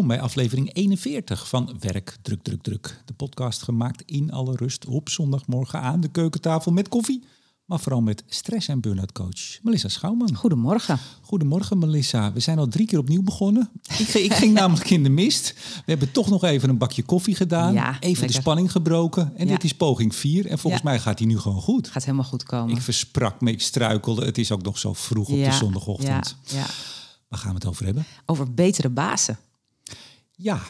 Welkom bij aflevering 41 van Werk Druk Druk Druk. De podcast gemaakt in alle rust op zondagmorgen aan de keukentafel met koffie. Maar vooral met stress- en burn-out coach Melissa Schouwman. Goedemorgen. Goedemorgen Melissa. We zijn al drie keer opnieuw begonnen. Ik, ging- ik ging namelijk in de mist. We hebben toch nog even een bakje koffie gedaan. Ja, even de spanning gebroken. En Ja. dit is poging 4. En volgens Ja. mij gaat die nu gewoon goed. Gaat helemaal goed komen. Ik versprak me, ik struikelde. Het is ook nog zo vroeg op de zondagochtend. Ja, ja. Waar gaan we het over hebben? Over betere bazen. Ja,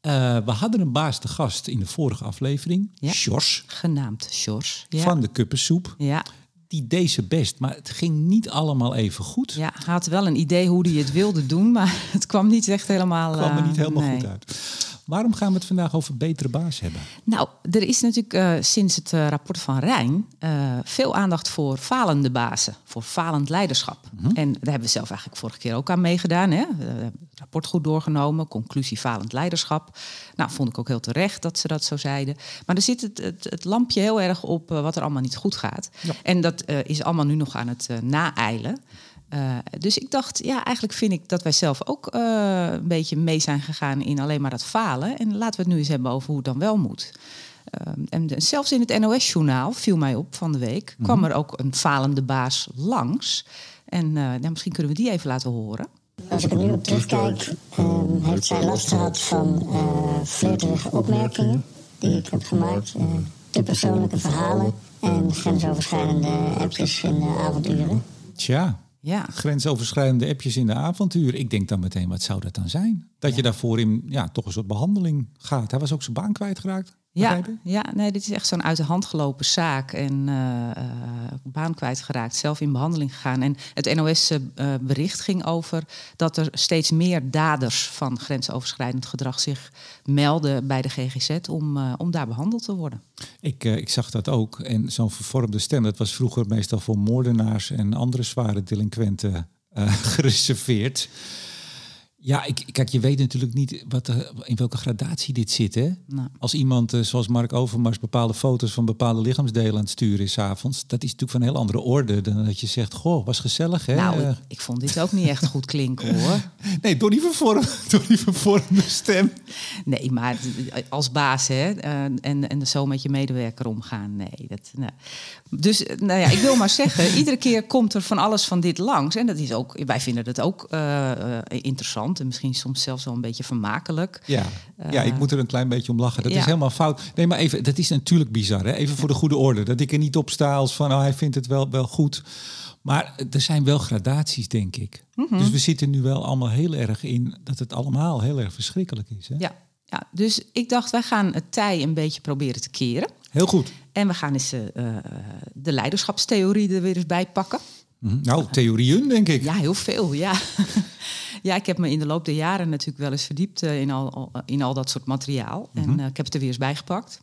eh, we hadden een baas te gast in de vorige aflevering. Ja. Sjors Genaamd Sjors. Ja. van de kuppensoep. ja. Die deed ze best, maar het ging niet allemaal even goed. ja, hij had wel een idee hoe hij het wilde doen, maar het kwam niet echt helemaal... kwam er eh, niet helemaal nee. goed uit. Waarom gaan we het vandaag over betere baas hebben? Nou, er is natuurlijk eh, sinds het eh, rapport van Rijn eh, veel aandacht voor falende bazen, voor falend leiderschap. Mhm. En daar hebben we zelf eigenlijk vorige keer ook aan meegedaan. Hè? Het rapport goed doorgenomen, conclusie falend leiderschap. Nou, vond ik ook heel terecht dat ze dat zo zeiden. Maar er zit het, het, het lampje heel erg op wat er allemaal niet goed gaat. Ja. En dat is allemaal nu nog aan het naeilen. Eh, dus ik dacht, ja, eigenlijk vind ik dat wij zelf ook eh, een beetje mee zijn gegaan in alleen maar dat falen. En laten we het nu eens hebben over hoe het dan wel moet. Ehm, en de- zelfs in het NOS-journaal, viel mij op van de week, kwam er ook een falende baas langs. En eh, nou, misschien kunnen we die even laten horen. Als ik er nu op terugkijk, heeft zij last gehad van eh flirterige opmerkingen die ik heb gemaakt. eh, te persoonlijke verhalen en grensoverschrijdende appjes in de avonduren. Tja, Ja, grensoverschrijdende appjes in de avontuur. Ik denk dan meteen, wat zou dat dan zijn? Dat je daarvoor in ja, toch een soort behandeling gaat. Hij was ook zijn baan kwijtgeraakt. Ja, ja nee, dit is echt zo'n uit de hand gelopen zaak. En eh, eh, baan kwijtgeraakt, zelf in behandeling gegaan. En het NOS-bericht ging over dat er steeds meer daders van grensoverschrijdend gedrag zich melden bij de GGZ om, eh, om daar behandeld te worden. Ik, eh, ik zag dat ook. En zo'n vervormde stem, dat was vroeger meestal voor moordenaars en andere zware delinquenten eh, gereserveerd. Ja, ik, kijk, je weet natuurlijk niet wat de, in welke gradatie dit zit. Hè? Nou. Als iemand, eh, zoals Mark Overmars, bepaalde foto's van bepaalde lichaamsdelen aan het sturen is 's avonds, dat is natuurlijk van een heel andere orde dan dat je zegt, goh, was gezellig hè? Nou, Eh, ik, ik vond dit ook niet echt goed klinken hoor. nee, door die, vervorm, door die vervormde stem. Nee, maar als baas hè, eh, en, en zo met je medewerker omgaan, nee. Dat, nee. Dus eh, nou ja, ik wil maar zeggen, iedere keer komt er van alles van dit langs. En dat is ook, wij vinden dat ook eh, eh, interessant en misschien soms zelfs wel een beetje vermakelijk. Ja. ja, ik moet er een klein beetje om lachen. Dat ja. is helemaal fout. Nee, maar even, dat is natuurlijk bizar. Hè? Even voor de goede orde. Dat ik er niet op sta als van, oh, hij vindt het wel, wel goed. Maar er zijn wel gradaties, denk ik. Mhm. Dus we zitten nu wel allemaal heel erg in dat het allemaal heel erg verschrikkelijk is. Hè? Ja, ja, dus ik dacht, wij gaan het tij een beetje proberen te keren. Heel goed. En we gaan eens eh, eh, de leiderschapstheorie er weer eens bij pakken. Mhm. Nou, theorieën, denk ik. Ja, heel veel, ja. ja, ik heb me in de loop der jaren natuurlijk wel eens verdiept eh, in, al, al- in al dat soort materiaal. En eh, ik heb het er weer eens bijgepakt.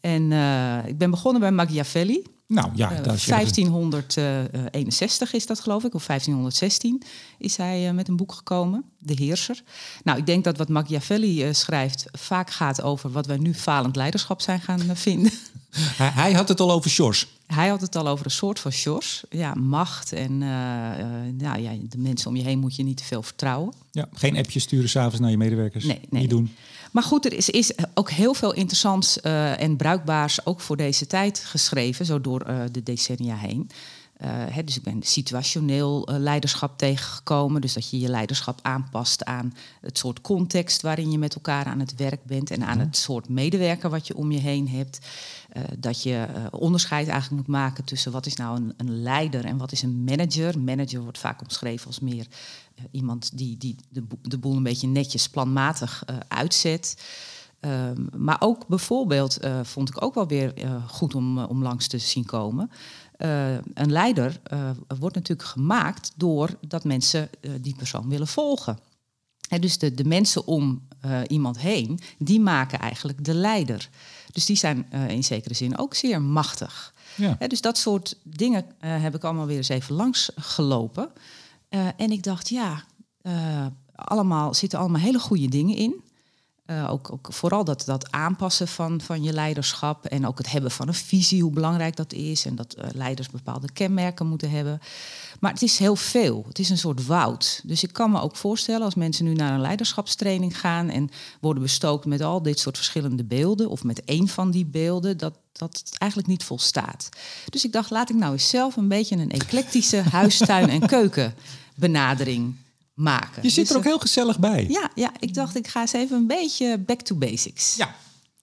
En eh, ik ben begonnen bij Machiavelli. Nou ja, Eh, je- 1561 is dat, geloof ik, of 1516 is hij eh, met een boek gekomen, De Heerser. Nou, ik denk dat wat Machiavelli eh, schrijft vaak gaat over wat wij nu falend leiderschap zijn gaan eh, vinden. Hij, hij had het al over Sjors. Hij had het al over een soort van sjors, ja, macht en eh, eh, nou, ja, de mensen om je heen moet je niet te veel vertrouwen. Ja, geen appjes sturen s'avonds naar je medewerkers. Nee, nee. Niet doen. Maar goed, er is, is ook heel veel interessants eh, en bruikbaars ook voor deze tijd geschreven, zo door de decennia heen. Hè, dus ik ben situationeel leiderschap tegengekomen. Dus dat je je leiderschap aanpast aan het soort context waarin je met elkaar aan het werk bent. En aan het soort medewerker wat je om je heen hebt. Eh, dat je eh, onderscheid eigenlijk moet maken tussen wat is nou een, een leider en wat is een manager. Manager wordt vaak omschreven als meer eh, iemand die, die de, de boel een beetje netjes planmatig uitzet. Ehm, maar ook bijvoorbeeld vond ik ook wel weer goed om, om langs te zien komen. Een leider wordt natuurlijk gemaakt doordat mensen die persoon willen volgen. Dus de, de mensen om eh, iemand heen, die maken eigenlijk de leider. Dus die zijn eh, in zekere zin ook zeer machtig. Ja. Dus dat soort dingen eh, heb ik allemaal weer eens even langs gelopen. En ik dacht, ja, allemaal, zitten allemaal hele goede dingen in. Uh, ook, ook, vooral dat, dat aanpassen van, van je leiderschap en ook het hebben van een visie, hoe belangrijk dat is. En dat uh, leiders bepaalde kenmerken moeten hebben. Maar het is heel veel. Het is een soort woud. Dus ik kan me ook voorstellen als mensen nu naar een leiderschapstraining gaan en worden bestookt met al dit soort verschillende beelden, of met één van die beelden, dat, dat het eigenlijk niet volstaat. Dus ik dacht, laat ik nou eens zelf een beetje een eclectische huistuin- en keukenbenadering maken. Je zit Dus, er ook heel gezellig bij. Ja, ja, ik dacht, ik ga eens even een beetje back to basics. Ja.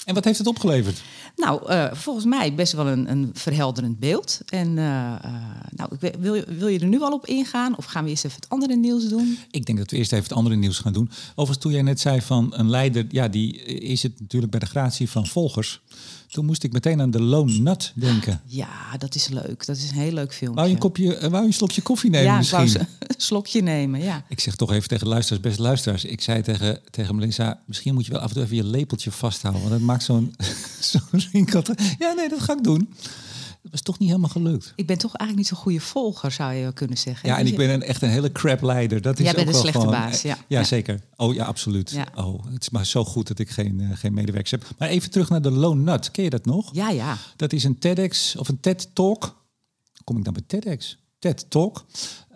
En wat heeft het opgeleverd? Nou, uh, volgens mij best wel een, een verhelderend beeld. En uh, uh, nou, ik wil, je, wil je er nu al op ingaan? Of gaan we eerst even het andere nieuws doen? Ik denk dat we eerst even het andere nieuws gaan doen. Overigens, toen jij net zei van een leider, ja, die is het natuurlijk bij de gratie van volgers. Toen moest ik meteen aan de Lone Nut denken. Ja, dat is leuk. Dat is een heel leuk filmpje. Wou je een, kopje, wou je een slokje koffie nemen ja, misschien? Ja, een slokje nemen, ja. Ik zeg toch even tegen luisteraars, beste luisteraars. Ik zei tegen, tegen Melissa, misschien moet je wel af en toe even je lepeltje vasthouden. Want dat maakt zo'n zo'n rinkel. Ja, nee, dat ga ik doen. Dat was toch niet helemaal gelukt. Ik ben toch eigenlijk niet zo'n goede volger, zou je kunnen zeggen. Ja, en ik ben een, echt een hele crap leider. Dat is Jij bent ook een slechte gewoon, baas, ja. Ja, zeker. Oh ja, absoluut. Ja. Oh, het is maar zo goed dat ik geen, uh, geen medewerkers heb. Maar even terug naar de Lone Nut. Ken je dat nog? Ja, ja. Dat is een TEDx of een TED Talk. Kom ik dan bij TEDx? TED Talk.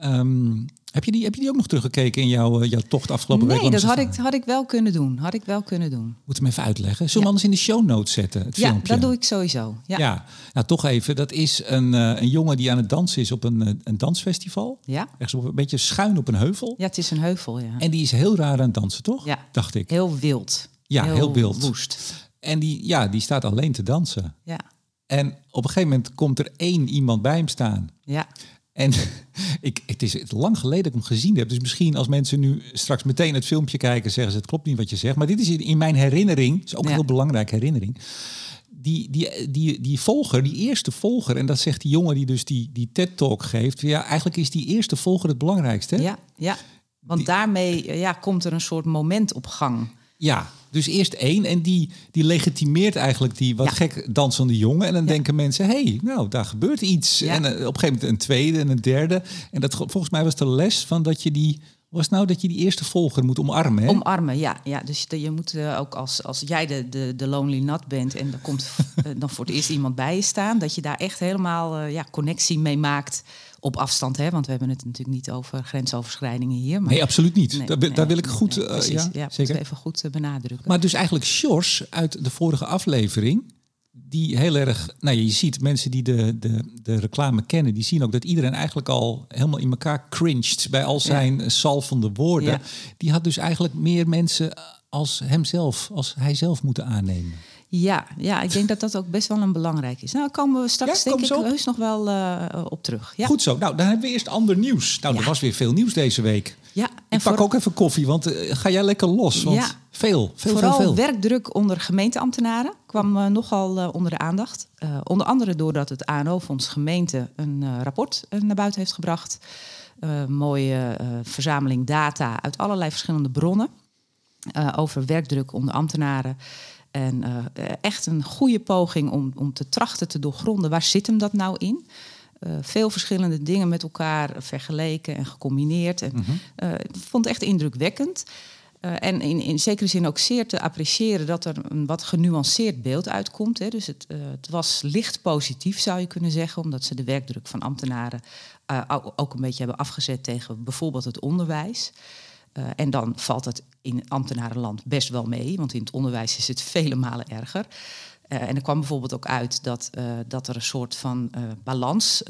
Um, heb, je die, heb je die ook nog teruggekeken in jouw, uh, jouw tocht afgelopen nee, week? Nee, dat had ik, had ik wel kunnen doen. Had ik wel kunnen doen. Moet hem even uitleggen. Zullen we anders in de show notes zetten? Het ja, filmpje? dat doe ik sowieso. Ja, ja. nou toch even. Dat is een, uh, een jongen die aan het dansen is op een, uh, een dansfestival. Ja. Echt zo een beetje schuin op een heuvel. Ja, het is een heuvel, ja. En die is heel raar aan het dansen, toch? Ja. Dacht ik. Heel wild. Ja, heel, heel wild. Woest. En die, ja, die staat alleen te dansen. Ja. En op een gegeven moment komt er één iemand bij hem staan. Ja. En ik, het is lang geleden dat ik hem gezien heb. Dus misschien als mensen nu straks meteen het filmpje kijken, zeggen ze het klopt niet wat je zegt. Maar dit is in mijn herinnering, is ook Ja. een heel belangrijke herinnering. Die, die, die, die volger, die eerste volger, en dat zegt die jongen die dus die, die TED-talk geeft. Ja, eigenlijk is die eerste volger het belangrijkste. hè? Ja, ja. Want Die- daarmee ja, komt er een soort moment op gang. Ja, dus eerst één en die, die legitimeert eigenlijk die wat Ja. gek dansende jongen. En dan Ja. denken mensen, hé, hey, nou, daar gebeurt iets. Ja. En eh, op een gegeven moment een tweede en een derde. En dat, volgens mij was de les van dat je die, was nou dat je die eerste volger moet omarmen. Hè? Omarmen, ja. ja dus je, je moet eh, ook als, als jij de, de, de lonely nut bent en er komt eh, dan voor het eerst iemand bij je staan, dat je daar echt helemaal ja, connectie mee maakt op afstand. Hè? Want we hebben het natuurlijk niet over grensoverschrijdingen hier. Maar nee, absoluut niet. Nee, daar, nee, daar wil ik goed, nee, eh, precies. ja, zeker. even goed eh, benadrukken. Maar dus eigenlijk Sjors uit de vorige aflevering, die heel erg, nou je ziet mensen die de, de, de reclame kennen, die zien ook dat iedereen eigenlijk al helemaal in elkaar cringed bij al zijn ja. salvende woorden. Die had dus eigenlijk meer mensen als hemzelf, als hij zelf moeten aannemen. Ja, ja, ik denk dat dat ook best wel een belangrijk is. Nou, daar komen we straks Ja, denk ik zo op. heus nog wel eh, op terug. Ja, Goed zo, nou dan hebben we eerst ander nieuws. Nou, er was weer veel nieuws deze week. ja. Ik pak ook even koffie, want eh, ga jij lekker los? Want Ja. veel, veel, Vooral veel, veel. werkdruk onder gemeenteambtenaren kwam eh, nogal onder de aandacht. Onder andere doordat het ANO-fonds gemeente een rapport naar buiten heeft gebracht. Mooie verzameling data uit allerlei verschillende bronnen over werkdruk onder ambtenaren. En eh, echt een goede poging om, om te trachten te doorgronden waar zit hem dat nou in. Eh, veel verschillende dingen met elkaar vergeleken en gecombineerd. En, eh, ik vond het echt indrukwekkend. En in, in zekere zin ook zeer te appreciëren dat er een wat genuanceerd beeld uitkomt. Hè. Dus het, het was licht positief, zou je kunnen zeggen, omdat ze de werkdruk van ambtenaren ook een beetje hebben afgezet tegen bijvoorbeeld het onderwijs. Eh, en dan valt het in ambtenarenland best wel mee, want in het onderwijs is het vele malen erger. Eh, en er kwam bijvoorbeeld ook uit dat, eh, dat er een soort van balans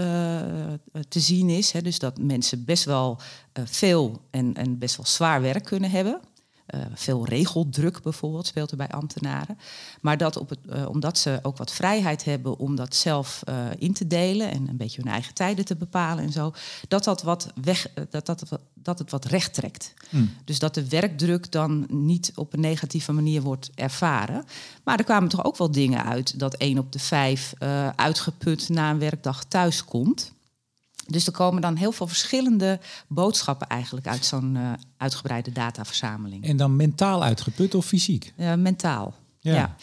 te zien is. Hè? Dus dat mensen best wel veel en, en best wel zwaar werk kunnen hebben. Eh, veel regeldruk bijvoorbeeld speelt er bij ambtenaren. Maar dat op het, eh, omdat ze ook wat vrijheid hebben om dat zelf eh, in te delen en een beetje hun eigen tijden te bepalen en zo, dat, dat, wat weg, dat, dat, dat het wat recht trekt. Dus dat de werkdruk dan niet op een negatieve manier wordt ervaren. Maar er kwamen toch ook wel dingen uit dat één op de vijf uitgeput na een werkdag thuis komt. Dus er komen dan heel veel verschillende boodschappen eigenlijk uit zo'n eh, uitgebreide dataverzameling. En dan mentaal uitgeput of fysiek? Mentaal. Ja. Ja.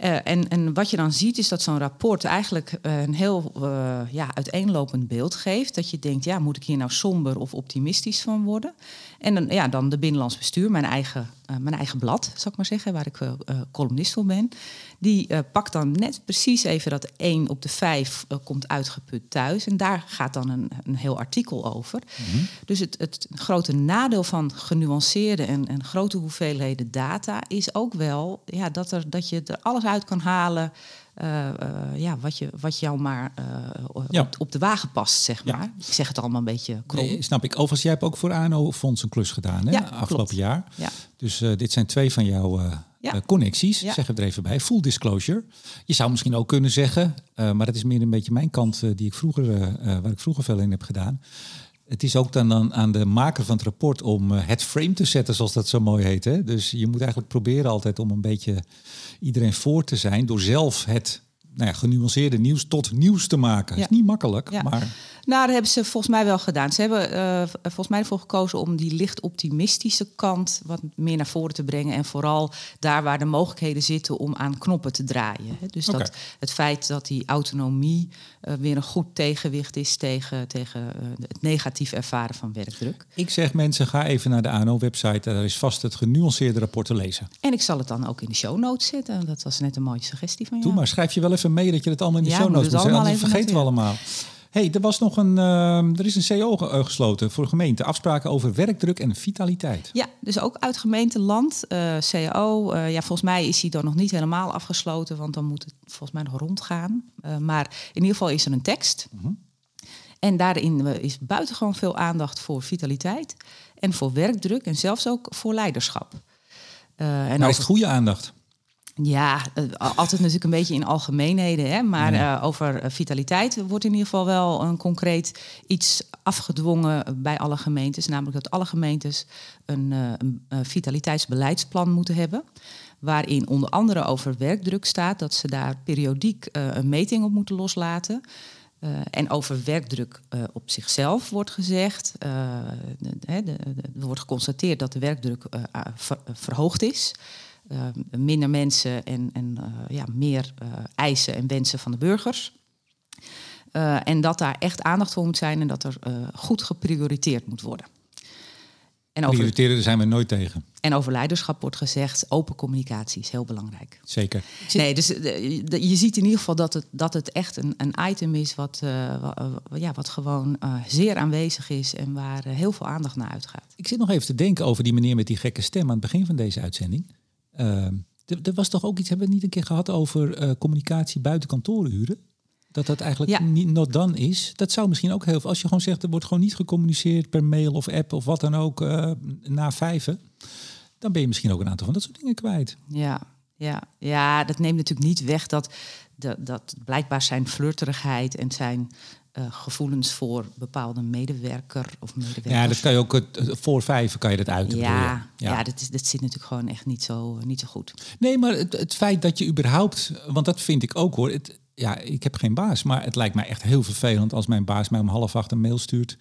Uh, en, en wat je dan ziet is dat zo'n rapport eigenlijk uh, een heel uh, ja, uiteenlopend beeld geeft. Dat je denkt, ja, moet ik hier nou somber of optimistisch van worden? En dan, ja, dan de Binnenlands Bestuur, mijn eigen, mijn eigen blad, zal ik maar zeggen, waar ik columnist voor ben. Die pakt dan net precies even dat één op de vijf komt uitgeput thuis. En daar gaat dan een, een heel artikel over. Mm-hmm. Dus het, het grote nadeel van genuanceerde en, en grote hoeveelheden data is ook wel ja, dat, er, dat je er alles uit kan halen. Uh, uh, ja, wat, je, wat jou maar ja. op, op, de wagen past, zeg maar. Ik zeg het allemaal een beetje krom. Nee, snap ik. Overigens, jij hebt ook voor ANO-fonds een klus gedaan, hè? Ja, afgelopen klopt. jaar. Ja. Dus dit zijn twee van jouw connecties, ja. zeg er even bij. Full disclosure. Je zou misschien ook kunnen zeggen, maar dat is meer een beetje mijn kant die ik vroeger, waar ik vroeger veel in heb gedaan. Het is ook dan, aan de maker van het rapport om het frame te zetten, zoals dat zo mooi heet. Hè? Dus je moet eigenlijk proberen altijd om een beetje iedereen voor te zijn door zelf het nou ja, genuanceerde nieuws tot nieuws te maken. Ja. is niet makkelijk, ja. maar... Nou, dat hebben ze volgens mij wel gedaan. Ze hebben uh, volgens mij ervoor gekozen om die licht optimistische kant wat meer naar voren te brengen. En vooral daar waar de mogelijkheden zitten om aan knoppen te draaien. Dus dat het feit dat die autonomie uh, weer een goed tegenwicht is tegen, tegen uh, het negatief ervaren van werkdruk. Ik zeg mensen, ga even naar de ANO-website. Daar is vast het genuanceerde rapport te lezen. En ik zal het dan ook in de show notes zetten. Dat was net een mooie suggestie van jou. Doe maar, schrijf je wel even mee dat je het allemaal in de ja, show notes moet zetten. Anders vergeten we allemaal hey, er was nog een, uh, er is een CO eh, gesloten voor gemeente. Afspraken over werkdruk en vitaliteit. Ja, dus ook uit gemeenteland. Uh, CO, uh, ja, volgens mij is die dan nog niet helemaal afgesloten, want dan moet het volgens mij nog rondgaan. maar in ieder geval is er een tekst. Uh mhm. -huh. En daarin is buitengewoon veel aandacht voor vitaliteit en voor werkdruk en zelfs ook voor leiderschap. en nou, is het goede aandacht? Ja, eh, altijd natuurlijk een beetje in algemeenheden. Hè? Maar uh, over eh, vitaliteit wordt in ieder geval wel een concreet iets afgedwongen bij alle gemeentes. Namelijk dat alle gemeentes een, een vitaliteitsbeleidsplan moeten hebben. Waarin onder andere over werkdruk staat dat ze daar periodiek een meting op moeten loslaten. Uh, en over werkdruk uh, op zichzelf wordt gezegd. Er wordt geconstateerd dat de werkdruk ver, verhoogd is. Uh, minder mensen en, en uh, ja, meer uh, eisen en wensen van de burgers. en dat daar echt aandacht voor moet zijn en dat er goed geprioriteerd moet worden. En over, Prioriteren zijn we nooit tegen. En over leiderschap wordt gezegd, open communicatie is heel belangrijk. Zeker. Nee, dus je ziet in ieder geval dat het, dat het echt een, een item is wat, ja, wat gewoon zeer aanwezig is en waar heel veel aandacht naar uitgaat. Ik zit nog even te denken over die meneer met die gekke stem aan het begin van deze uitzending. Uh, er was toch ook iets, hebben we niet een keer gehad over uh, communicatie buiten kantooruren? Dat dat eigenlijk ja. niet not dan is. Dat zou misschien ook heel veel. Als je gewoon zegt, er wordt gewoon niet gecommuniceerd per mail of app of wat dan ook uh, na vijven. Dan ben je misschien ook een aantal van dat soort dingen kwijt. Ja, ja, ja dat neemt natuurlijk niet weg dat, dat, dat blijkbaar zijn flirterigheid en zijn uh, gevoelens voor bepaalde medewerker of medewerkers. Ja, dat kan je ook voor vijf kan je dat uiten. Ja, ja. ja dat, is, dat zit natuurlijk gewoon echt niet zo, niet zo goed. Nee, maar het, het feit dat je überhaupt, want dat vind ik ook hoor. Het, ja, ik heb geen baas, maar het lijkt mij echt heel vervelend als mijn baas mij om half acht een mail stuurt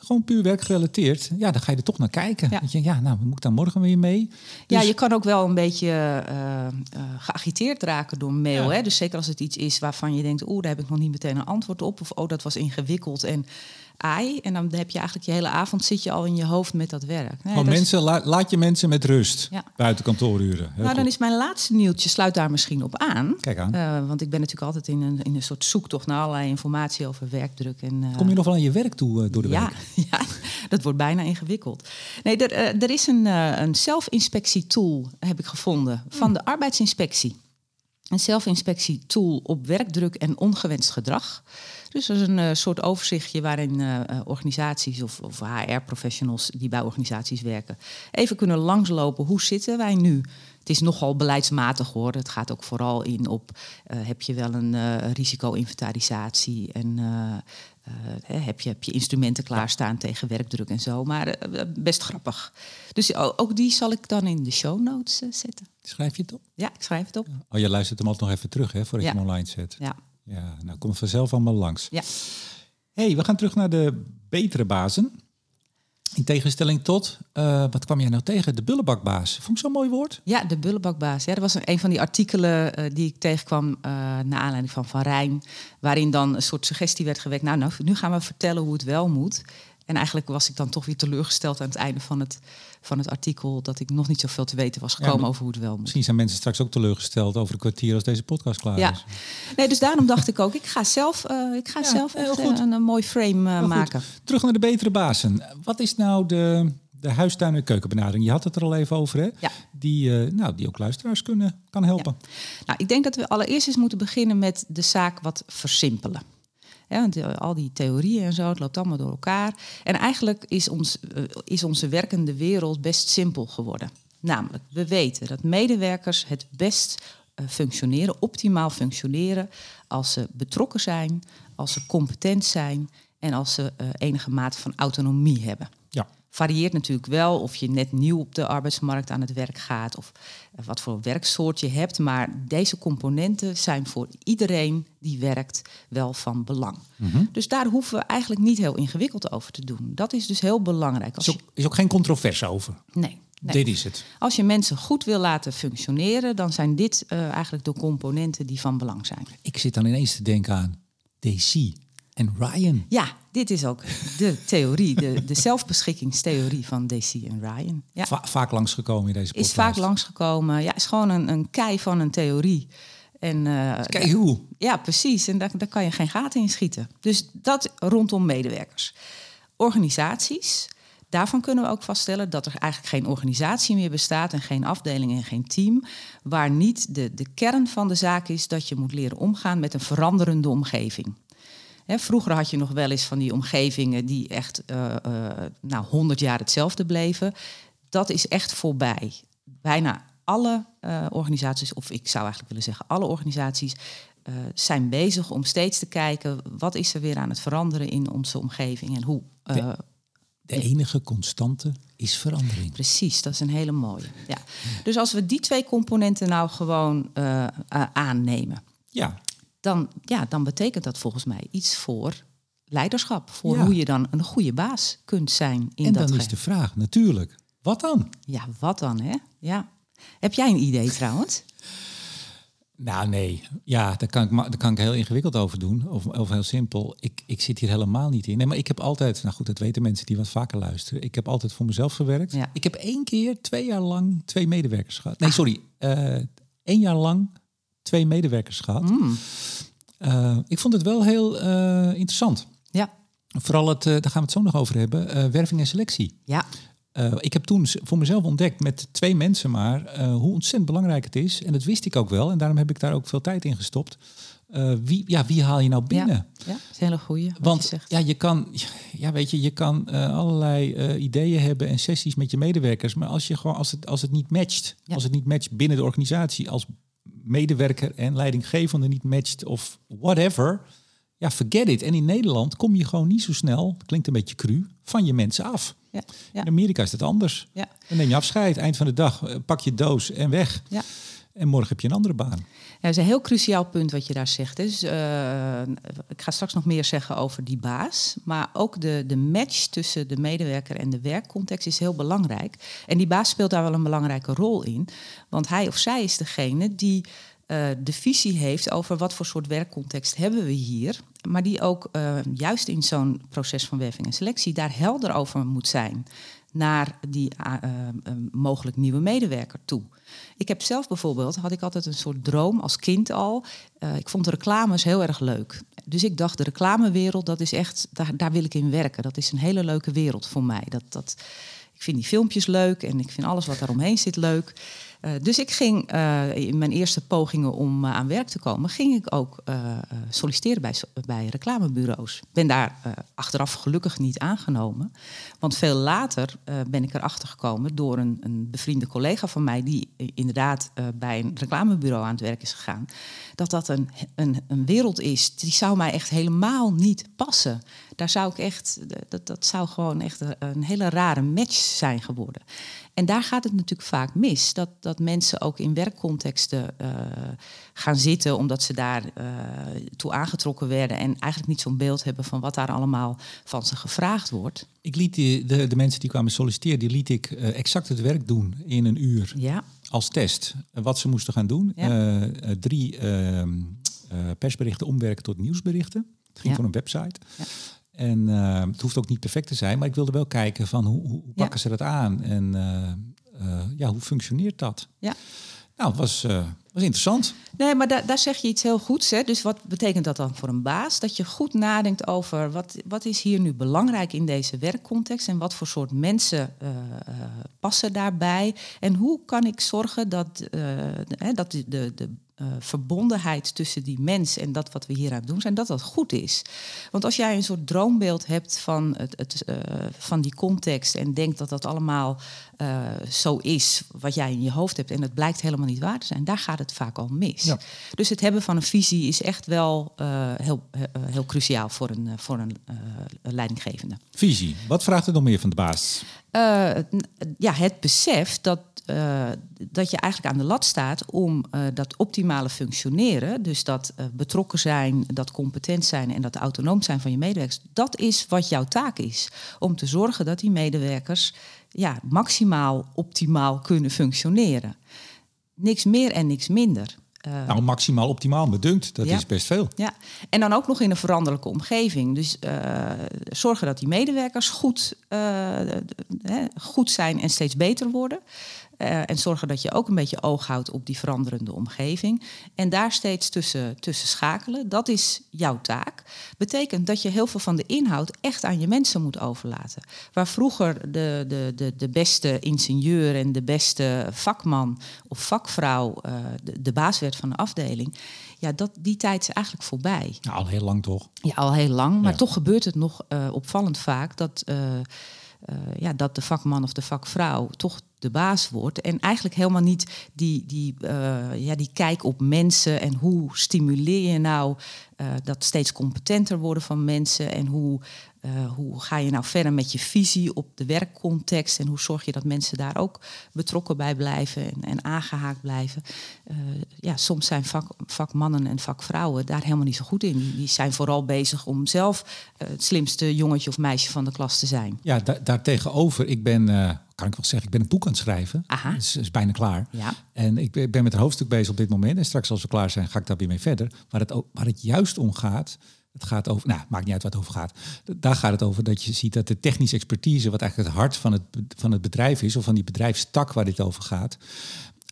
gewoon puur werkgerelateerd, ja, dan ga je er toch naar kijken. Ja, je, ja nou, moet ik dan morgen weer mee? Ja, dus je kan ook wel een beetje uh, uh, geagiteerd raken door mail. Hè? Dus zeker als het iets is waarvan je denkt, oeh, daar heb ik nog niet meteen een antwoord op. Of oh, dat was ingewikkeld. En ai. En dan heb je eigenlijk je hele avond zit je al in je hoofd met dat werk. Nee, mensen, laat je mensen met rust buiten kantooruren. nou, dan is mijn laatste nieuwtje, sluit daar misschien op aan. Kijk aan. Uh, want ik ben natuurlijk altijd in een, in een soort zoektocht naar allerlei informatie over werkdruk. En, uh, Kom je nog wel aan je werk toe uh, door de ja, week? Ja, dat wordt bijna ingewikkeld. Nee, er, er is een, een zelfinspectietool, heb ik gevonden, van hmm. de arbeidsinspectie. Een zelfinspectietool op werkdruk en ongewenst gedrag. Dus dat is een uh, soort overzichtje waarin uh, organisaties of, of HR-professionals die bij organisaties werken even kunnen langslopen. Hoe zitten wij nu? Het is nogal beleidsmatig hoor. Het gaat ook vooral in op heb je wel een risico-inventarisatie en heb, je, heb je instrumenten klaarstaan tegen werkdruk en zo. Maar best grappig. Dus ook die zal ik dan in de show notes zetten. Schrijf je het op? Ja, ik schrijf het op. Oh, je luistert hem altijd nog even terug hè, voordat ja. je hem online zet. Ja. Ja, nou komt vanzelf allemaal langs. Ja. hey, we gaan terug naar de betere bazen. In tegenstelling tot, uh, wat kwam jij nou tegen? De bullenbakbaas. Vond ik zo'n mooi woord? Ja, de bullenbakbaas. Ja, dat was een van die artikelen uh, die ik tegenkwam uh, naar aanleiding van Van Rijn. Waarin dan een soort suggestie werd gewekt. Nou, nou, nu gaan we vertellen hoe het wel moet. En eigenlijk was ik dan toch weer teleurgesteld aan het einde van het, van het artikel dat ik nog niet zoveel te weten was gekomen over hoe het wel moet. Misschien zijn mensen straks ook teleurgesteld over een kwartier als deze podcast klaar ja. is. Nee, dus daarom dacht ik ook, ik ga zelf, uh, ik ga zelf echt, uh, een, een, mooi frame uh, maken. Terug naar de betere bazen. Wat is nou de, de huistuin- en keukenbenadering? Je had het er al even over, hè? Ja. Die, nou, die ook luisteraars kunnen, kan helpen. Ja. Nou, ik denk dat we allereerst eens moeten beginnen met de zaak wat versimpelen. Ja, want al die theorieën en zo, het loopt allemaal door elkaar. En eigenlijk is, ons, uh, is onze werkende wereld best simpel geworden. Namelijk, we weten dat medewerkers het best uh, functioneren, optimaal functioneren, als ze betrokken zijn, als ze competent zijn en als ze enige mate van autonomie hebben. Ja. Varieert natuurlijk wel of je net nieuw op de arbeidsmarkt aan het werk gaat of wat voor werksoort je hebt. Maar deze componenten zijn voor iedereen die werkt wel van belang. Mhm. Dus daar hoeven we eigenlijk niet heel ingewikkeld over te doen. Dat is dus heel belangrijk. Er is ook, is ook geen controverse over. Nee. Nee. Dit is het. Als je mensen goed wil laten functioneren, dan zijn dit uh, eigenlijk de componenten die van belang zijn. Ik zit dan ineens te denken aan DC en Ryan. Ja, dit is ook de theorie, de, de zelfbeschikkingstheorie van Deci en Ryan. Ja. Va vaak langsgekomen in deze podcast. Is vaak langsgekomen. Ja, is gewoon een, een kei van een theorie. En, uh, Kijk hoe. Ja, precies. En daar, daar kan je geen gaten in schieten. Dus dat rondom medewerkers. Organisaties. Daarvan kunnen we ook vaststellen dat er eigenlijk geen organisatie meer bestaat en geen afdeling en geen team, waar niet de, de kern van de zaak is dat je moet leren omgaan met een veranderende omgeving. He, vroeger had je nog wel eens van die omgevingen die echt uh, uh, nou, 100 jaar hetzelfde bleven. Dat is echt voorbij. Bijna alle uh, organisaties, of ik zou eigenlijk willen zeggen alle organisaties, zijn bezig om steeds te kijken wat is er weer aan het veranderen in onze omgeving en hoe. De, de enige constante is verandering. Precies, dat is een hele mooie. Ja. Dus als we die twee componenten nou gewoon aannemen. Ja, dan, ja, dan betekent dat volgens mij iets voor leiderschap. Voor Ja. hoe je dan een goede baas kunt zijn in en dat dan is de vraag natuurlijk, wat dan? Ja, wat dan, hè? Ja. Heb jij een idee trouwens? Nou nee, ja, daar kan ik, daar kan ik heel ingewikkeld over doen. Of, of heel simpel. Ik, ik zit hier helemaal niet in. Nee, maar ik heb altijd, nou goed, dat weten mensen die wat vaker luisteren. Ik heb altijd voor mezelf gewerkt. Ja. Ik heb één keer, twee jaar lang, twee medewerkers gehad. Nee, sorry, eh één jaar lang twee medewerkers gehad. Mm. Eh, ik vond het wel heel eh, interessant. Ja. Vooral het, eh, daar gaan we het zo nog over hebben, werving en selectie. Ja. Ik heb toen voor mezelf ontdekt met twee mensen maar hoe ontzettend belangrijk het is. En dat wist ik ook wel. En daarom heb ik daar ook veel tijd in gestopt. Wie, ja, wie haal je nou binnen? Ja, ja, dat is een hele goeie. je Want zegt. ja, je kan, ja, weet je, je kan allerlei ideeën hebben en sessies met je medewerkers. Maar als, je gewoon, als, het, als het niet matcht, Ja. als het niet matcht binnen de organisatie, als medewerker en leidinggevende niet matcht of whatever, ja, forget it. En in Nederland kom je gewoon niet zo snel, klinkt een beetje cru, van je mensen af. Ja, ja, In Amerika is dat anders. ja, Dan neem je afscheid, eind van de dag, eh, pak je doos en weg. ja. En morgen heb je een andere baan. Ja, dat is een heel cruciaal punt wat je daar zegt. Dus, eh, ik ga straks nog meer zeggen over die baas. Maar ook de, de match tussen de medewerker en de werkcontext is heel belangrijk. En die baas speelt daar wel een belangrijke rol in. Want hij of zij is degene die eh, de visie heeft over wat voor soort werkcontext hebben we hier. Maar die ook eh, juist in zo'n proces van werving en selectie daar helder over moet zijn naar die eh, eh, mogelijk nieuwe medewerker toe. Ik heb zelf bijvoorbeeld, had ik altijd een soort droom als kind al. Eh, ik vond reclames heel erg leuk. Dus ik dacht, de reclamewereld, dat is echt, daar, daar wil ik in werken. Dat is een hele leuke wereld voor mij. Dat, dat, ik vind die filmpjes leuk en ik vind alles wat daaromheen zit leuk. Eh, dus ik ging eh, in mijn eerste pogingen om eh, aan werk te komen, ging ik ook eh, eh, solliciteren bij, bij reclamebureaus. Ben daar eh, achteraf gelukkig niet aangenomen. Want veel later eh, ben ik erachter gekomen door een, een bevriende collega van mij, die eh, inderdaad eh, bij een reclamebureau aan het werk is gegaan, dat dat een, een, een wereld is die zou mij echt helemaal niet passen. Daar zou ik echt, dat, dat zou gewoon echt een hele rare match zijn geworden. En daar gaat het natuurlijk vaak mis. Dat, dat mensen ook in werkcontexten gaan zitten omdat ze daar toe aangetrokken werden en eigenlijk niet zo'n beeld hebben van wat daar allemaal van ze gevraagd wordt. Ik liet die, de, de mensen die kwamen solliciteren, die liet ik uh, exact het werk doen in een uur. Ja. Als test. Wat ze moesten gaan doen. Ja. drie ehm, persberichten omwerken tot nieuwsberichten. Het ging ja. voor een website. Ja. En het hoeft ook niet perfect te zijn, maar ik wilde wel kijken van hoe, hoe pakken ze dat aan en ja, hoe functioneert dat? Ja. Nou, het was, was interessant. Nee, maar daar, daar zeg je iets heel goeds. Hè? Dus wat betekent dat dan voor een baas? Dat je goed nadenkt over wat, wat is hier nu belangrijk in deze werkcontext en wat voor soort mensen passen daarbij. En hoe kan ik zorgen dat, dat de, de uh, verbondenheid tussen die mens en dat wat we hier aan het doen zijn, dat dat goed is. Want als jij een soort droombeeld hebt van, het, het uh, van die context en denkt dat dat allemaal uh, zo is wat jij in je hoofd hebt en het blijkt helemaal niet waar te zijn, daar gaat het vaak al mis. Ja. Dus het hebben van een visie is echt wel heel, heel cruciaal voor een, voor een leidinggevende. Visie, wat vraagt er nog meer van de baas? Ja, het besef dat uh, dat je eigenlijk aan de lat staat om uh, dat optimale functioneren, dus dat betrokken zijn, dat competent zijn en dat autonoom zijn van je medewerkers, dat is wat jouw taak is. Om te zorgen dat die medewerkers ja, maximaal optimaal kunnen functioneren. Niks meer en niks minder. Uh, nou, maximaal optimaal, me dunkt. Dat ja. is best veel. Ja, en dan ook nog in een veranderlijke omgeving. Dus uh, zorgen dat die medewerkers goed, uh, goed zijn en steeds beter worden. Uh, en zorgen dat je ook een beetje oog houdt op die veranderende omgeving. En daar steeds tussen, tussen schakelen, dat is jouw taak. Betekent dat je heel veel van de inhoud echt aan je mensen moet overlaten. Waar vroeger de, de, de, de beste ingenieur en de beste vakman of vakvrouw uh, de, de baas werd van de afdeling. Ja, dat, die tijd is eigenlijk voorbij. Ja, al heel lang toch? Ja, al heel lang. Maar ja. toch gebeurt het nog uh, opvallend vaak dat, ja, dat de vakman of de vakvrouw toch de baas wordt. En eigenlijk helemaal niet die, die, uh, ja, die kijk op mensen en hoe stimuleer je nou uh, dat steeds competenter worden van mensen en hoe, uh, hoe ga je nou verder met je visie op de werkcontext en hoe zorg je dat mensen daar ook betrokken bij blijven en, en aangehaakt blijven. ja, soms zijn vak, vakmannen en vakvrouwen daar helemaal niet zo goed in. Die, zijn vooral bezig om zelf het slimste jongetje of meisje van de klas te zijn. Ja, da daartegenover, ik ben kan ik wel zeggen, ik ben een boek aan het schrijven. Aha. Het is, is, bijna klaar. Ja. En ik ben, ben met een hoofdstuk bezig op dit moment. En straks als we klaar zijn, ga ik daar weer mee verder. Waar het, waar het juist om gaat, het gaat over, nou, maakt niet uit wat het over gaat. Daar gaat het over dat je ziet dat de technische expertise, wat eigenlijk het hart van het, van het bedrijf is, of van die bedrijfstak waar dit over gaat,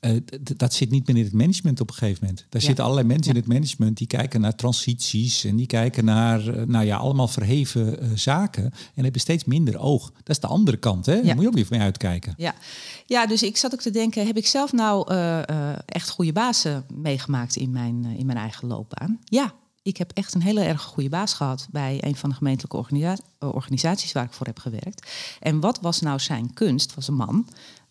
uh, dat zit niet meer in het management op een gegeven moment. Daar ja. zitten allerlei mensen ja. in het management die kijken naar transities en die kijken naar, uh, nou ja, allemaal verheven uh, zaken en hebben steeds minder oog. Dat is de andere kant, hè? Ja. Daar moet je ook weer mee uitkijken. Ja. ja, dus ik zat ook te denken, heb ik zelf nou echt goede bazen meegemaakt in mijn, in mijn eigen loopbaan? Ja, ik heb echt een hele erg goede baas gehad bij een van de gemeentelijke organisa organisaties waar ik voor heb gewerkt. En wat was nou zijn kunst? Was een man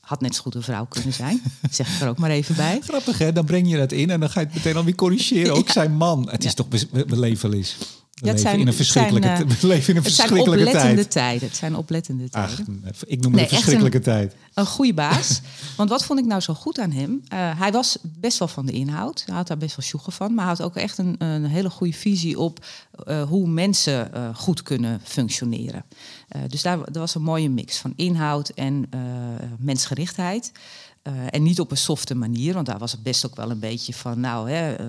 had net zo goed een vrouw kunnen zijn. zeg ik er ook maar even bij. Grappig hè, dan breng je dat in en dan ga je het meteen alweer corrigeren. Ook ja. zijn man. Het is toch belevenis. Ja, leven zijn, in een verschrikkelijke, zijn, uh, we leven in een verschrikkelijke het zijn oplettende tijd. tijden. Het zijn oplettende tijden. Ach, ik noem het nee, een verschrikkelijke een, tijd. Een goede baas. Want wat vond ik nou zo goed aan hem? Uh, hij was best wel van de inhoud. Hij had daar best wel sjoegen van. Maar hij had ook echt een, een hele goede visie op uh, hoe mensen goed kunnen functioneren. Dus daar, daar, was een mooie mix van inhoud en mensgerichtheid. Uh, en niet op een softe manier, want daar was het best ook wel een beetje van, nou, hè, uh,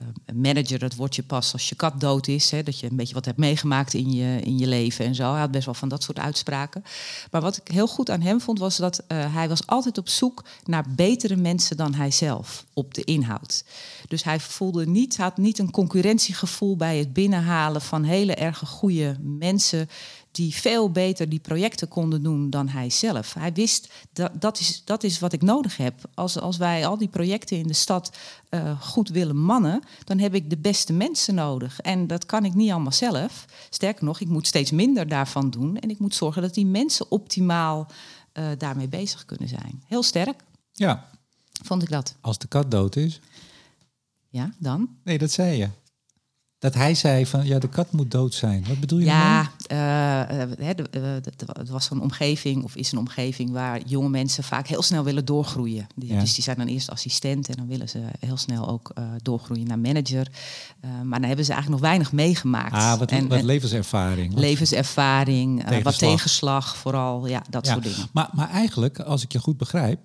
uh, manager, dat wordt je pas als je kat dood is. Hè, dat je een beetje wat hebt meegemaakt in je, in je leven en zo. Hij had best wel van dat soort uitspraken. Maar wat ik heel goed aan hem vond, was dat hij was altijd op zoek naar betere mensen dan hij zelf op de inhoud. Dus hij voelde niet, had niet een concurrentiegevoel bij het binnenhalen van hele erg goede mensen die veel beter die projecten konden doen dan hij zelf. Hij wist dat dat is, dat is wat ik nodig heb. Als, als wij al die projecten in de stad uh, goed willen mannen, dan heb ik de beste mensen nodig. En dat kan ik niet allemaal zelf. Sterker nog, ik moet steeds minder daarvan doen. En ik moet zorgen dat die mensen optimaal uh, daarmee bezig kunnen zijn. Heel sterk. Ja. Vond ik dat. Als de kat dood is. Ja, dan? Nee, dat zei je. Dat hij zei van ja, de kat moet dood zijn. Wat bedoel je Ja, uh, het was een omgeving, of is een omgeving waar jonge mensen vaak heel snel willen doorgroeien. Die, Dus die zijn dan eerst assistent en dan willen ze heel snel ook uh, doorgroeien naar manager. maar dan hebben ze eigenlijk nog weinig meegemaakt. Ah, wat, en, wat levenservaring. Wat levenservaring, tegenslag. wat tegenslag vooral, ja, dat soort dingen. Maar, maar eigenlijk, als ik je goed begrijp,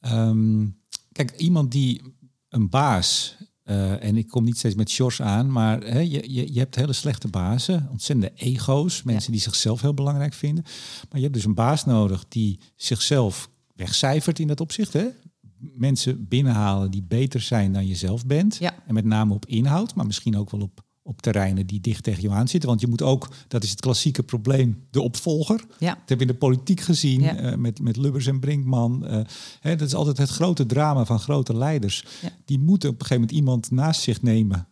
um, kijk, iemand die een baas uh, en ik kom niet steeds met shorts aan, maar hè, je, je, je hebt hele slechte bazen, ontzettende ego's, mensen die zichzelf heel belangrijk vinden. Maar je hebt dus een baas nodig die zichzelf wegcijfert in dat opzicht. Hè? Mensen binnenhalen die beter zijn dan je zelf bent. Ja. En met name op inhoud, maar misschien ook wel op op terreinen die dicht tegen je aan zitten. Want je moet ook, dat is het klassieke probleem, de opvolger. Ja. Dat heb je in de politiek gezien uh, met, met Lubbers en Brinkman. Uh, hè, dat is altijd het grote drama van grote leiders. Ja. Die moeten op een gegeven moment iemand naast zich nemen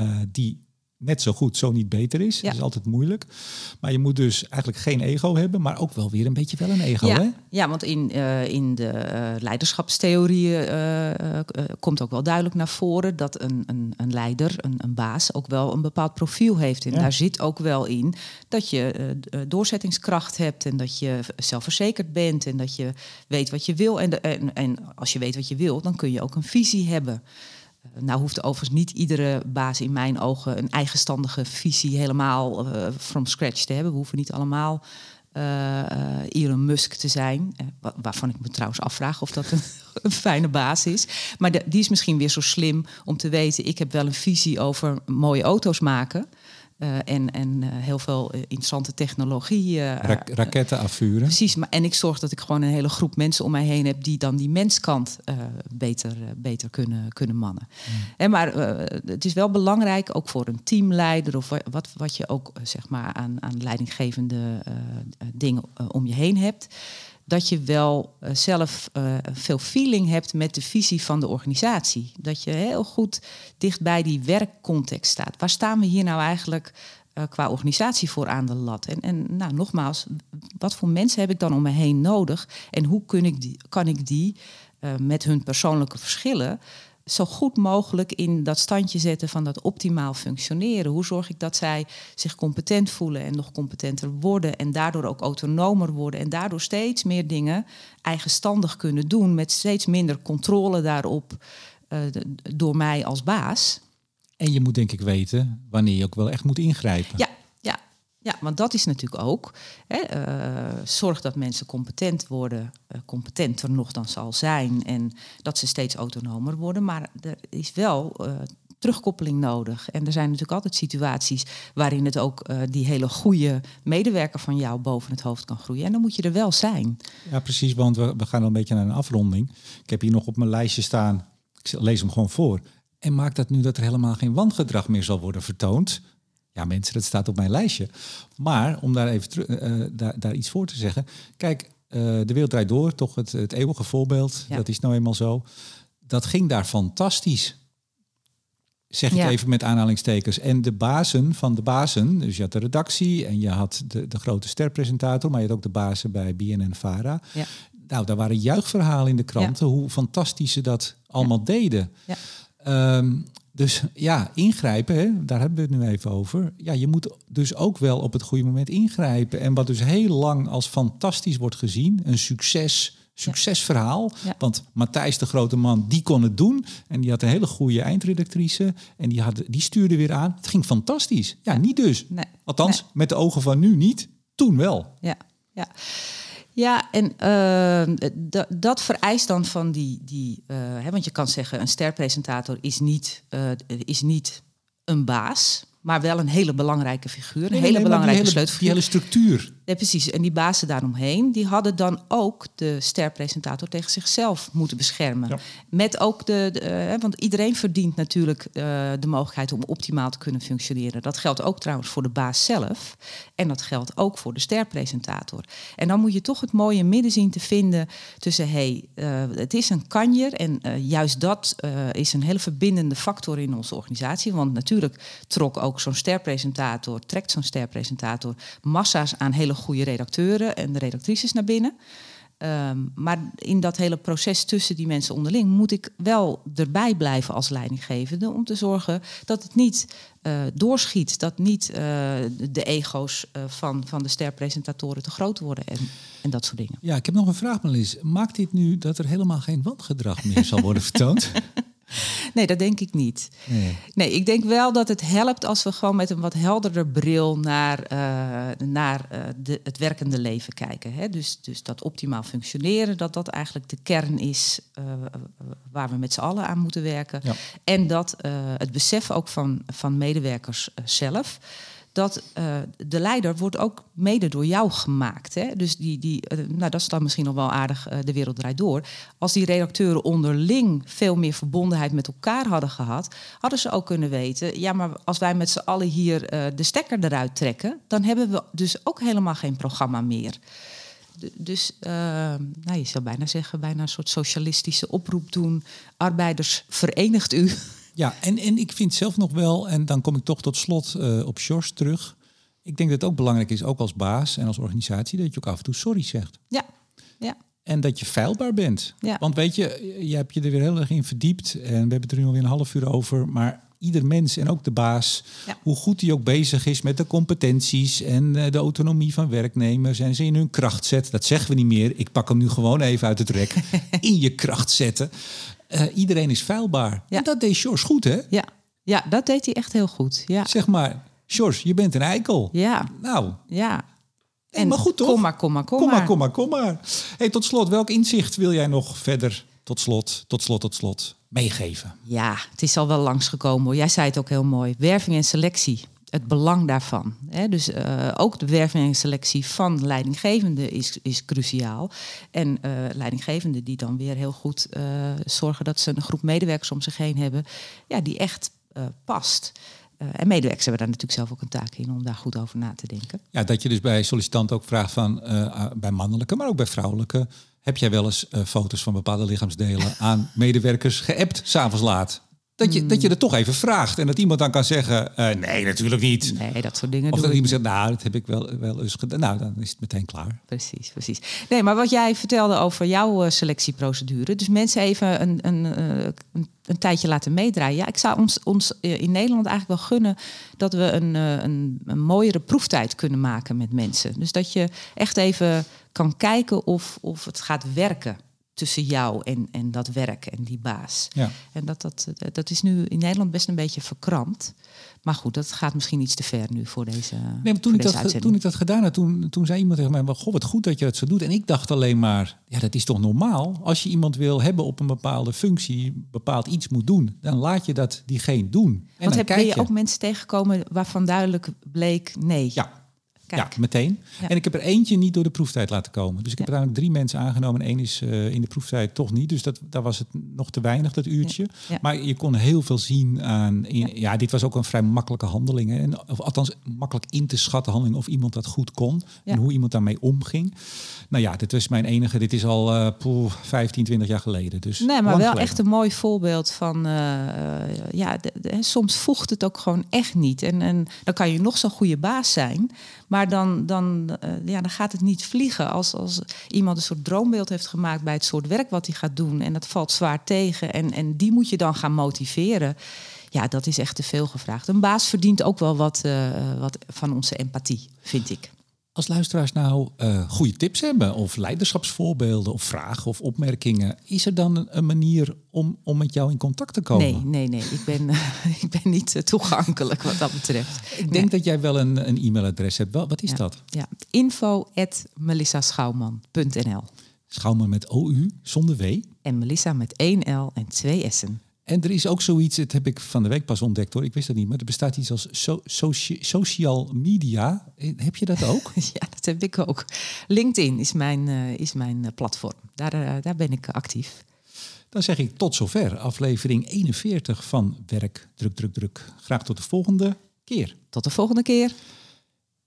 uh, die net zo goed, zo niet beter is. Ja. Dat is altijd moeilijk. Maar je moet dus eigenlijk geen ego hebben, maar ook wel weer een beetje wel een ego. Ja, hè? ja want in, uh, in de uh, leiderschapstheorieën uh, komt ook wel duidelijk naar voren dat een, een, een leider, een, een, baas, ook wel een bepaald profiel heeft. En Ja. daar zit ook wel in dat je doorzettingskracht hebt en dat je zelfverzekerd bent en dat je weet wat je wil. En, de, en, en als je weet wat je wil, dan kun je ook een visie hebben. Nou hoeft overigens niet iedere baas in mijn ogen een eigenstandige visie helemaal uh, from scratch te hebben. We hoeven niet allemaal uh, Elon Musk te zijn. Waarvan ik me trouwens afvraag of dat een, fijne baas is. Maar die is misschien weer zo slim om te weten... ik heb wel een visie over mooie auto's maken... Uh, en, en uh, heel veel uh, interessante technologie. Ra raketten afvuren. Precies, maar, en ik zorg dat ik gewoon een hele groep mensen om mij heen heb die dan die menskant beter, beter kunnen, kunnen mannen. Mm. En maar het is wel belangrijk, ook voor een teamleider of wat, wat je ook zeg maar aan, aan leidinggevende dingen om je heen hebt dat je wel uh, zelf uh, veel feeling hebt met de visie van de organisatie. Dat je heel goed dicht bij die werkcontext staat. Waar staan we hier nou eigenlijk uh, qua organisatie voor aan de lat? En, en nou, nogmaals, wat voor mensen heb ik dan om me heen nodig? En hoe kun ik die, kan ik die met hun persoonlijke verschillen zo goed mogelijk in dat standje zetten van dat optimaal functioneren. Hoe zorg ik dat zij zich competent voelen en nog competenter worden en daardoor ook autonomer worden en daardoor steeds meer dingen eigenstandig kunnen doen met steeds minder controle daarop uh, door mij als baas. En je moet denk ik weten wanneer je ook wel echt moet ingrijpen. Ja, ja, want dat is natuurlijk ook. Hè, uh, zorg dat mensen competent worden, uh, competenter nog dan zal zijn. En dat ze steeds autonomer worden. Maar er is wel uh, terugkoppeling nodig. En er zijn natuurlijk altijd situaties waarin het ook die hele goede medewerker van jou boven het hoofd kan groeien. En dan moet je er wel zijn. Ja, precies, want we, we gaan al een beetje naar een afronding. Ik heb hier nog op mijn lijstje staan. Ik lees hem gewoon voor. En maakt dat nu dat er helemaal geen wangedrag meer zal worden vertoond? Ja, mensen, dat staat op mijn lijstje. Maar om daar even terug, uh, daar, daar iets voor te zeggen. Kijk, uh, de wereld draait door, toch het, het eeuwige voorbeeld. Ja. Dat is nou eenmaal zo. Dat ging daar fantastisch. Zeg ik ja. even met aanhalingstekens. En de bazen van de bazen, dus je had de redactie en je had de, de grote sterpresentator, maar je had ook de bazen bij BNN Vara. Ja. Nou, daar waren juichverhalen in de kranten hoe fantastisch ze dat allemaal deden. Ja. Um, dus ja, ingrijpen, hè, daar hebben we het nu even over. Ja, je moet dus ook wel op het goede moment ingrijpen. En wat dus heel lang als fantastisch wordt gezien, een succes, succesverhaal. Ja. Want Matthijs, de grote man, die kon het doen. En die had een hele goede eindredactrice. En die, had, die stuurde weer aan. Het ging fantastisch. Ja, niet dus. Nee. Althans, Nee. met de ogen van nu niet. Toen wel. Ja, ja. Ja, en uh, d- dat vereist dan van die. die uh, hè, want je kan zeggen, een sterpresentator is niet, uh, is niet een baas, maar wel een hele belangrijke figuur. Een Nee, hele nee, belangrijke sleutelfiguur. Die hele structuur. Ja, precies. En die bazen daaromheen, die hadden dan ook de sterpresentator tegen zichzelf moeten beschermen. Ja. Met ook de, de uh, want iedereen verdient natuurlijk uh, de mogelijkheid om optimaal te kunnen functioneren. Dat geldt ook trouwens voor de baas zelf. En dat geldt ook voor de sterpresentator. En dan moet je toch het mooie midden zien te vinden tussen, hé, hey, uh, het is een kanjer. En juist dat is een hele verbindende factor in onze organisatie. Want natuurlijk trok ook zo'n sterpresentator, trekt zo'n sterpresentator massa's aan hele goede redacteuren en de redactrices naar binnen. Ehm, maar in dat hele proces tussen die mensen onderling moet ik wel erbij blijven als leidinggevende om te zorgen dat het niet uh, doorschiet, dat niet uh, de ego's uh, van, van de sterpresentatoren te groot worden en, en dat soort dingen. Ja, ik heb nog een vraag, Melis. Maakt dit nu dat er helemaal geen wangedrag meer zal worden vertoond? Nee, dat denk ik niet. Nee. nee. ik denk wel dat het helpt als we gewoon met een wat helderder bril naar, uh, naar uh, de, het werkende leven kijken. Hè? Dus, dus dat optimaal functioneren, dat dat eigenlijk de kern is uh, waar we met z'n allen aan moeten werken. Ja. En dat het besef ook van, van medewerkers zelf dat uh, de leider wordt ook mede door jou gemaakt. Hè? Dus die, die, uh, nou, dat is dan misschien nog wel aardig, uh, de wereld draait door. Als die redacteuren onderling veel meer verbondenheid met elkaar hadden gehad, hadden ze ook kunnen weten, ja, maar als wij met z'n allen hier de stekker eruit trekken, dan hebben we dus ook helemaal geen programma meer. dus nou, je zou bijna zeggen, bijna een soort socialistische oproep doen. Arbeiders, verenigt u. Ja, en, en ik vind zelf nog wel, en dan kom ik toch tot slot uh, op Sjors terug. Ik denk dat het ook belangrijk is, ook als baas en als organisatie, dat je ook af en toe sorry zegt. Ja, ja. En dat je feilbaar bent. Ja. Want weet je, je hebt je er weer heel erg in verdiept. En we hebben het er nu alweer een half uur over. Maar ieder mens en ook de baas, ja. hoe goed hij ook bezig is met de competenties en de autonomie van werknemers en ze in hun kracht zet. Dat zeggen we niet meer. Ik pak hem nu gewoon even uit het rek. in je kracht zetten. Uh, iedereen is vuilbaar. Ja. En dat deed Sjors goed, hè? Ja. ja, dat deed hij echt heel goed. Ja. Zeg maar, Sjors, je bent een eikel. Ja. Nou. Ja. En, maar goed toch? Kom maar, kom maar, kom, kom maar. Kom maar, kom maar. Hey, tot slot, welk inzicht wil jij nog verder, tot slot, tot slot, tot slot, meegeven? Ja, het is al wel langsgekomen hoor. Jij zei het ook heel mooi. Werving en selectie het belang daarvan. Hè? Dus uh, ook de werving en selectie van leidinggevenden is, is cruciaal. En uh, leidinggevenden die dan weer heel goed uh, zorgen dat ze een groep medewerkers om zich heen hebben, ja, die echt past. en medewerkers hebben daar natuurlijk zelf ook een taak in om daar goed over na te denken. Ja, dat je dus bij sollicitanten ook vraagt van bij mannelijke, maar ook bij vrouwelijke. Heb jij wel eens foto's van bepaalde lichaamsdelen aan medewerkers geappt, s'avonds laat? Dat je, dat je er toch even vraagt. En dat iemand dan kan zeggen, uh, nee, natuurlijk niet. Nee, dat soort dingen Of dat iemand zegt, nou, dat heb ik wel, wel eens gedaan. Nou, dan is het meteen klaar. Precies, precies. Nee, maar wat jij vertelde over jouw uh, selectieprocedure. Dus mensen even een, een, uh, een, een, tijdje laten meedraaien. Ja, ik zou ons, ons in Nederland eigenlijk wel gunnen... dat we een, een, een mooiere proeftijd kunnen maken met mensen. Dus dat je echt even kan kijken of, of het gaat werken tussen jou en, en dat werk en die baas. Ja. En dat, dat, dat is nu in Nederland best een beetje verkrampt. Maar goed, dat gaat misschien iets te ver nu voor deze. Nee, maar toen, ik dat, toen ik dat gedaan had, toen, toen zei iemand tegen mij: Goh, wat goed dat je dat zo doet. En ik dacht alleen maar: ja, dat is toch normaal? Als je iemand wil hebben op een bepaalde functie, bepaald iets moet doen, dan laat je dat diegene doen. En Want heb je ook mensen tegengekomen waarvan duidelijk bleek: nee. Ja, ja, meteen. En ik heb er eentje niet door de proeftijd laten komen. Dus ik heb uiteindelijk drie mensen aangenomen en één is uh, in de proeftijd toch niet. Dus dat, daar was het nog te weinig, dat uurtje. Maar je kon heel veel zien aan... In, ja. dit was ook een vrij makkelijke handeling. Hè. En, of althans, makkelijk in te schatten handeling of iemand dat goed kon. En hoe iemand daarmee omging. Nou ja, dit was mijn enige... Dit is al uh, poeh, 15, 20 jaar geleden. Dus nee, maar wel echt een mooi voorbeeld van... Uh, ja, de, de, soms voegt het ook gewoon echt niet. En, en dan kan je nog zo'n goede baas zijn... Maar dan, dan, uh, ja, dan gaat het niet vliegen. Als, als iemand een soort droombeeld heeft gemaakt bij het soort werk wat hij gaat doen. En dat valt zwaar tegen. En, en die moet je dan gaan motiveren. Ja, dat is echt te veel gevraagd. Een baas verdient ook wel wat, uh, wat van onze empathie, vind ik. Als luisteraars nou uh, goede tips hebben, of leiderschapsvoorbeelden, of vragen of opmerkingen, is er dan een, manier om, om met jou in contact te komen? Nee, nee, nee. Ik ben, ik ben niet uh, toegankelijk wat dat betreft. Ik denk dat jij wel een, een e-mailadres hebt. Wat is ja, dat? Ja, info at melissaschouwman.nl Schouwman met OU, zonder W. En Melissa met 1 L en 2 S'en. En er is ook zoiets, dat heb ik van de week pas ontdekt hoor, ik wist dat niet, maar er bestaat iets als so, social media. Heb je dat ook? ja, dat heb ik ook. LinkedIn is mijn, uh, is mijn uh, platform. Daar, uh, daar ben ik actief. Dan zeg ik tot zover, aflevering 41 van Werk, Druk, Druk, Druk. Graag tot de volgende keer. Tot de volgende keer.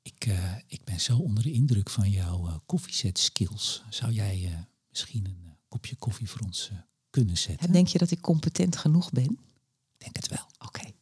Ik, ik ben zo onder de indruk van jouw koffieset skills. Zou jij misschien een kopje koffie voor ons kunnen zetten. Denk je dat ik competent genoeg ben? Denk het wel. Oké.